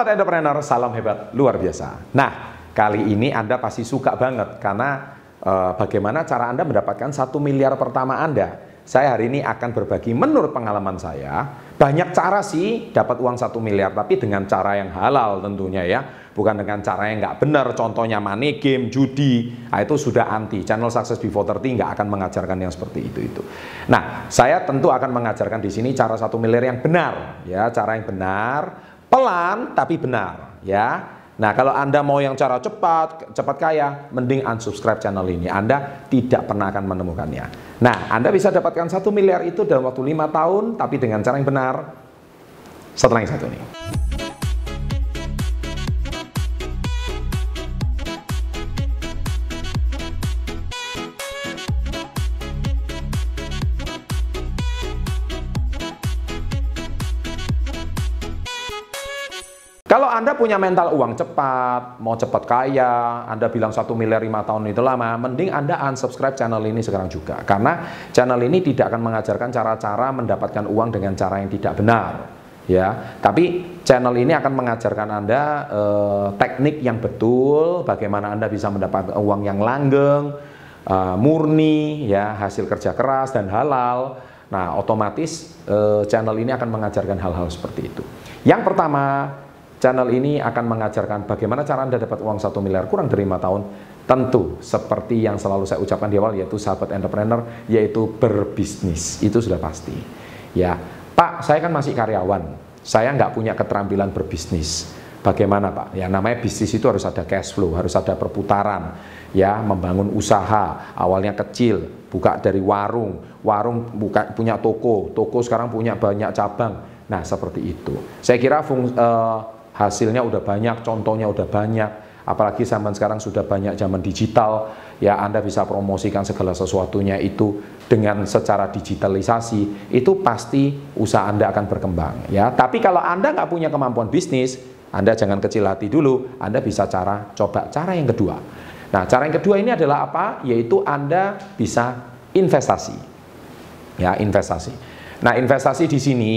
Sahabat entrepreneur, salam hebat luar biasa. Nah, kali ini Anda pasti suka banget karena uh, bagaimana cara Anda mendapatkan satu miliar pertama Anda. Saya hari ini akan berbagi menurut pengalaman saya banyak cara sih dapat uang satu miliar tapi dengan cara yang halal tentunya ya. Bukan dengan cara yang nggak benar contohnya money game judi. Nah, itu sudah anti. Channel Success Before 30 nggak akan mengajarkan yang seperti itu itu. Nah saya tentu akan mengajarkan di sini cara satu miliar yang benar ya. Cara yang benar pelan tapi benar ya. Nah, kalau Anda mau yang cara cepat, cepat kaya, mending unsubscribe channel ini. Anda tidak pernah akan menemukannya. Nah, Anda bisa dapatkan satu miliar itu dalam waktu lima tahun, tapi dengan cara yang benar. Setelah yang satu ini. Kalau Anda punya mental uang cepat, mau cepat kaya, Anda bilang satu miliar lima tahun itu lama, mending Anda unsubscribe channel ini sekarang juga. Karena channel ini tidak akan mengajarkan cara-cara mendapatkan uang dengan cara yang tidak benar. Ya, tapi channel ini akan mengajarkan Anda eh, teknik yang betul, bagaimana Anda bisa mendapatkan uang yang langgeng, eh, murni, ya hasil kerja keras dan halal. Nah, otomatis eh, channel ini akan mengajarkan hal-hal seperti itu. Yang pertama, Channel ini akan mengajarkan bagaimana cara Anda dapat uang satu miliar kurang dari lima tahun. Tentu seperti yang selalu saya ucapkan di awal yaitu sahabat entrepreneur yaitu berbisnis. Itu sudah pasti. Ya, Pak, saya kan masih karyawan. Saya nggak punya keterampilan berbisnis. Bagaimana Pak? Ya namanya bisnis itu harus ada cash flow, harus ada perputaran, ya membangun usaha. Awalnya kecil, buka dari warung, warung buka punya toko, toko sekarang punya banyak cabang. Nah seperti itu. Saya kira fungsi uh, eh, hasilnya udah banyak, contohnya udah banyak, apalagi zaman sekarang sudah banyak zaman digital, ya Anda bisa promosikan segala sesuatunya itu dengan secara digitalisasi, itu pasti usaha Anda akan berkembang. ya. Tapi kalau Anda nggak punya kemampuan bisnis, Anda jangan kecil hati dulu, Anda bisa cara coba cara yang kedua. Nah, cara yang kedua ini adalah apa? Yaitu Anda bisa investasi. Ya, investasi. Nah, investasi di sini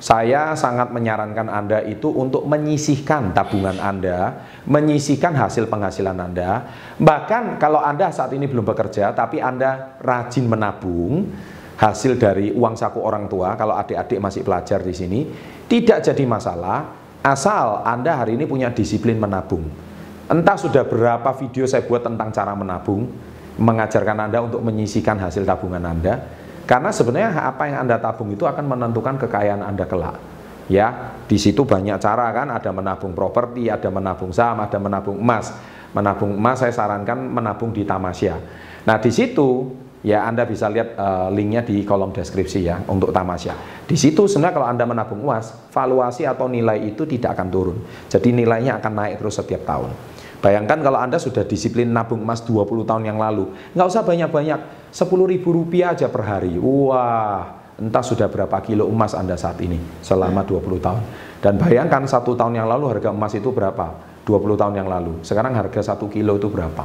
saya sangat menyarankan Anda itu untuk menyisihkan tabungan Anda, menyisihkan hasil penghasilan Anda. Bahkan kalau Anda saat ini belum bekerja, tapi Anda rajin menabung hasil dari uang saku orang tua, kalau adik-adik masih pelajar di sini, tidak jadi masalah, asal Anda hari ini punya disiplin menabung. Entah sudah berapa video saya buat tentang cara menabung, mengajarkan Anda untuk menyisihkan hasil tabungan Anda, karena sebenarnya apa yang Anda tabung itu akan menentukan kekayaan Anda kelak. Ya, di situ banyak cara kan, ada menabung properti, ada menabung saham, ada menabung emas. Menabung emas saya sarankan menabung di Tamasya. Nah, di situ ya Anda bisa lihat uh, linknya di kolom deskripsi ya untuk Tamasya. Di situ sebenarnya kalau Anda menabung emas, valuasi atau nilai itu tidak akan turun. Jadi nilainya akan naik terus setiap tahun. Bayangkan kalau Anda sudah disiplin nabung emas 20 tahun yang lalu, nggak usah banyak-banyak, 10 ribu rupiah aja per hari. Wah, entah sudah berapa kilo emas Anda saat ini selama 20 tahun. Dan bayangkan satu tahun yang lalu harga emas itu berapa? 20 tahun yang lalu. Sekarang harga satu kilo itu berapa?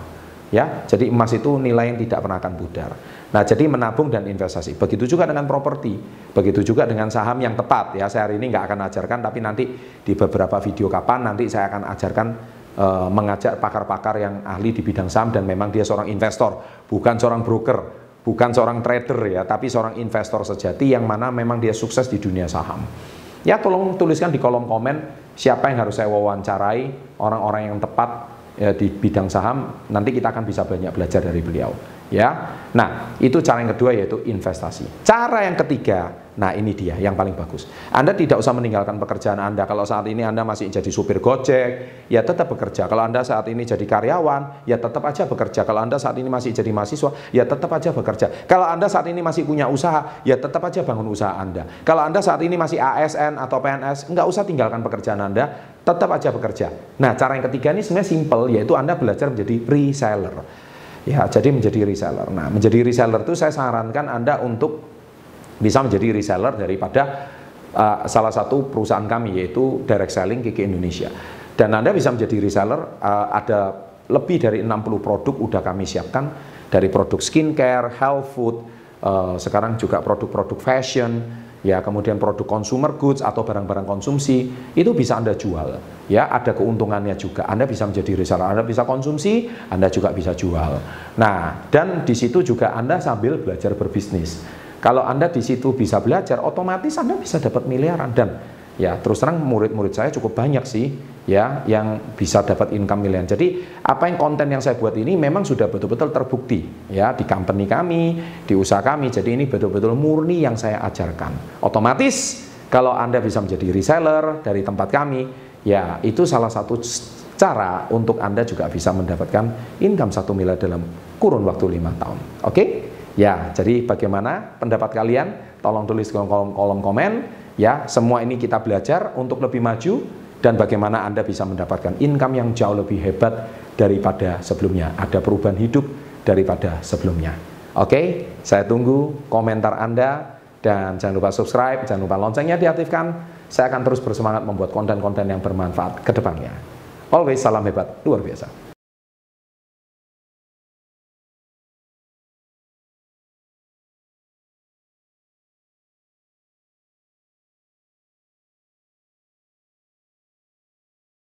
Ya, jadi emas itu nilai yang tidak pernah akan pudar. Nah, jadi menabung dan investasi. Begitu juga dengan properti, begitu juga dengan saham yang tepat. Ya, saya hari ini nggak akan ajarkan, tapi nanti di beberapa video kapan nanti saya akan ajarkan uh, mengajak pakar-pakar yang ahli di bidang saham dan memang dia seorang investor, bukan seorang broker, bukan seorang trader ya, tapi seorang investor sejati yang mana memang dia sukses di dunia saham. Ya tolong tuliskan di kolom komen siapa yang harus saya wawancarai, orang-orang yang tepat ya, di bidang saham, nanti kita akan bisa banyak belajar dari beliau. Ya, nah itu cara yang kedua yaitu investasi. Cara yang ketiga Nah ini dia yang paling bagus. Anda tidak usah meninggalkan pekerjaan Anda. Kalau saat ini Anda masih jadi supir gojek, ya tetap bekerja. Kalau Anda saat ini jadi karyawan, ya tetap aja bekerja. Kalau Anda saat ini masih jadi mahasiswa, ya tetap aja bekerja. Kalau Anda saat ini masih punya usaha, ya tetap aja bangun usaha Anda. Kalau Anda saat ini masih ASN atau PNS, nggak usah tinggalkan pekerjaan Anda, tetap aja bekerja. Nah cara yang ketiga ini sebenarnya simple, yaitu Anda belajar menjadi reseller. Ya, jadi menjadi reseller. Nah, menjadi reseller itu saya sarankan Anda untuk bisa menjadi reseller daripada uh, salah satu perusahaan kami yaitu direct selling Kiki Indonesia. Dan Anda bisa menjadi reseller uh, ada lebih dari 60 produk udah kami siapkan. Dari produk skincare, health food, uh, sekarang juga produk-produk fashion ya kemudian produk consumer goods atau barang-barang konsumsi itu bisa Anda jual ya. Ada keuntungannya juga. Anda bisa menjadi reseller Anda bisa konsumsi Anda juga bisa jual. Nah dan di situ juga Anda sambil belajar berbisnis kalau Anda di situ bisa belajar otomatis Anda bisa dapat miliaran dan ya terus terang murid-murid saya cukup banyak sih ya yang bisa dapat income miliaran. Jadi apa yang konten yang saya buat ini memang sudah betul-betul terbukti ya di company kami, di usaha kami. Jadi ini betul-betul murni yang saya ajarkan. Otomatis kalau Anda bisa menjadi reseller dari tempat kami, ya itu salah satu cara untuk Anda juga bisa mendapatkan income satu miliar dalam kurun waktu lima tahun. Oke? Okay? Ya, jadi bagaimana pendapat kalian? Tolong tulis kolom, kolom, kolom komen Ya, semua ini kita belajar untuk lebih maju dan bagaimana Anda bisa mendapatkan income yang jauh lebih hebat daripada sebelumnya. Ada perubahan hidup daripada sebelumnya. Oke, saya tunggu komentar Anda dan jangan lupa subscribe, jangan lupa loncengnya diaktifkan. Saya akan terus bersemangat membuat konten-konten yang bermanfaat ke depannya. Always salam hebat, luar biasa.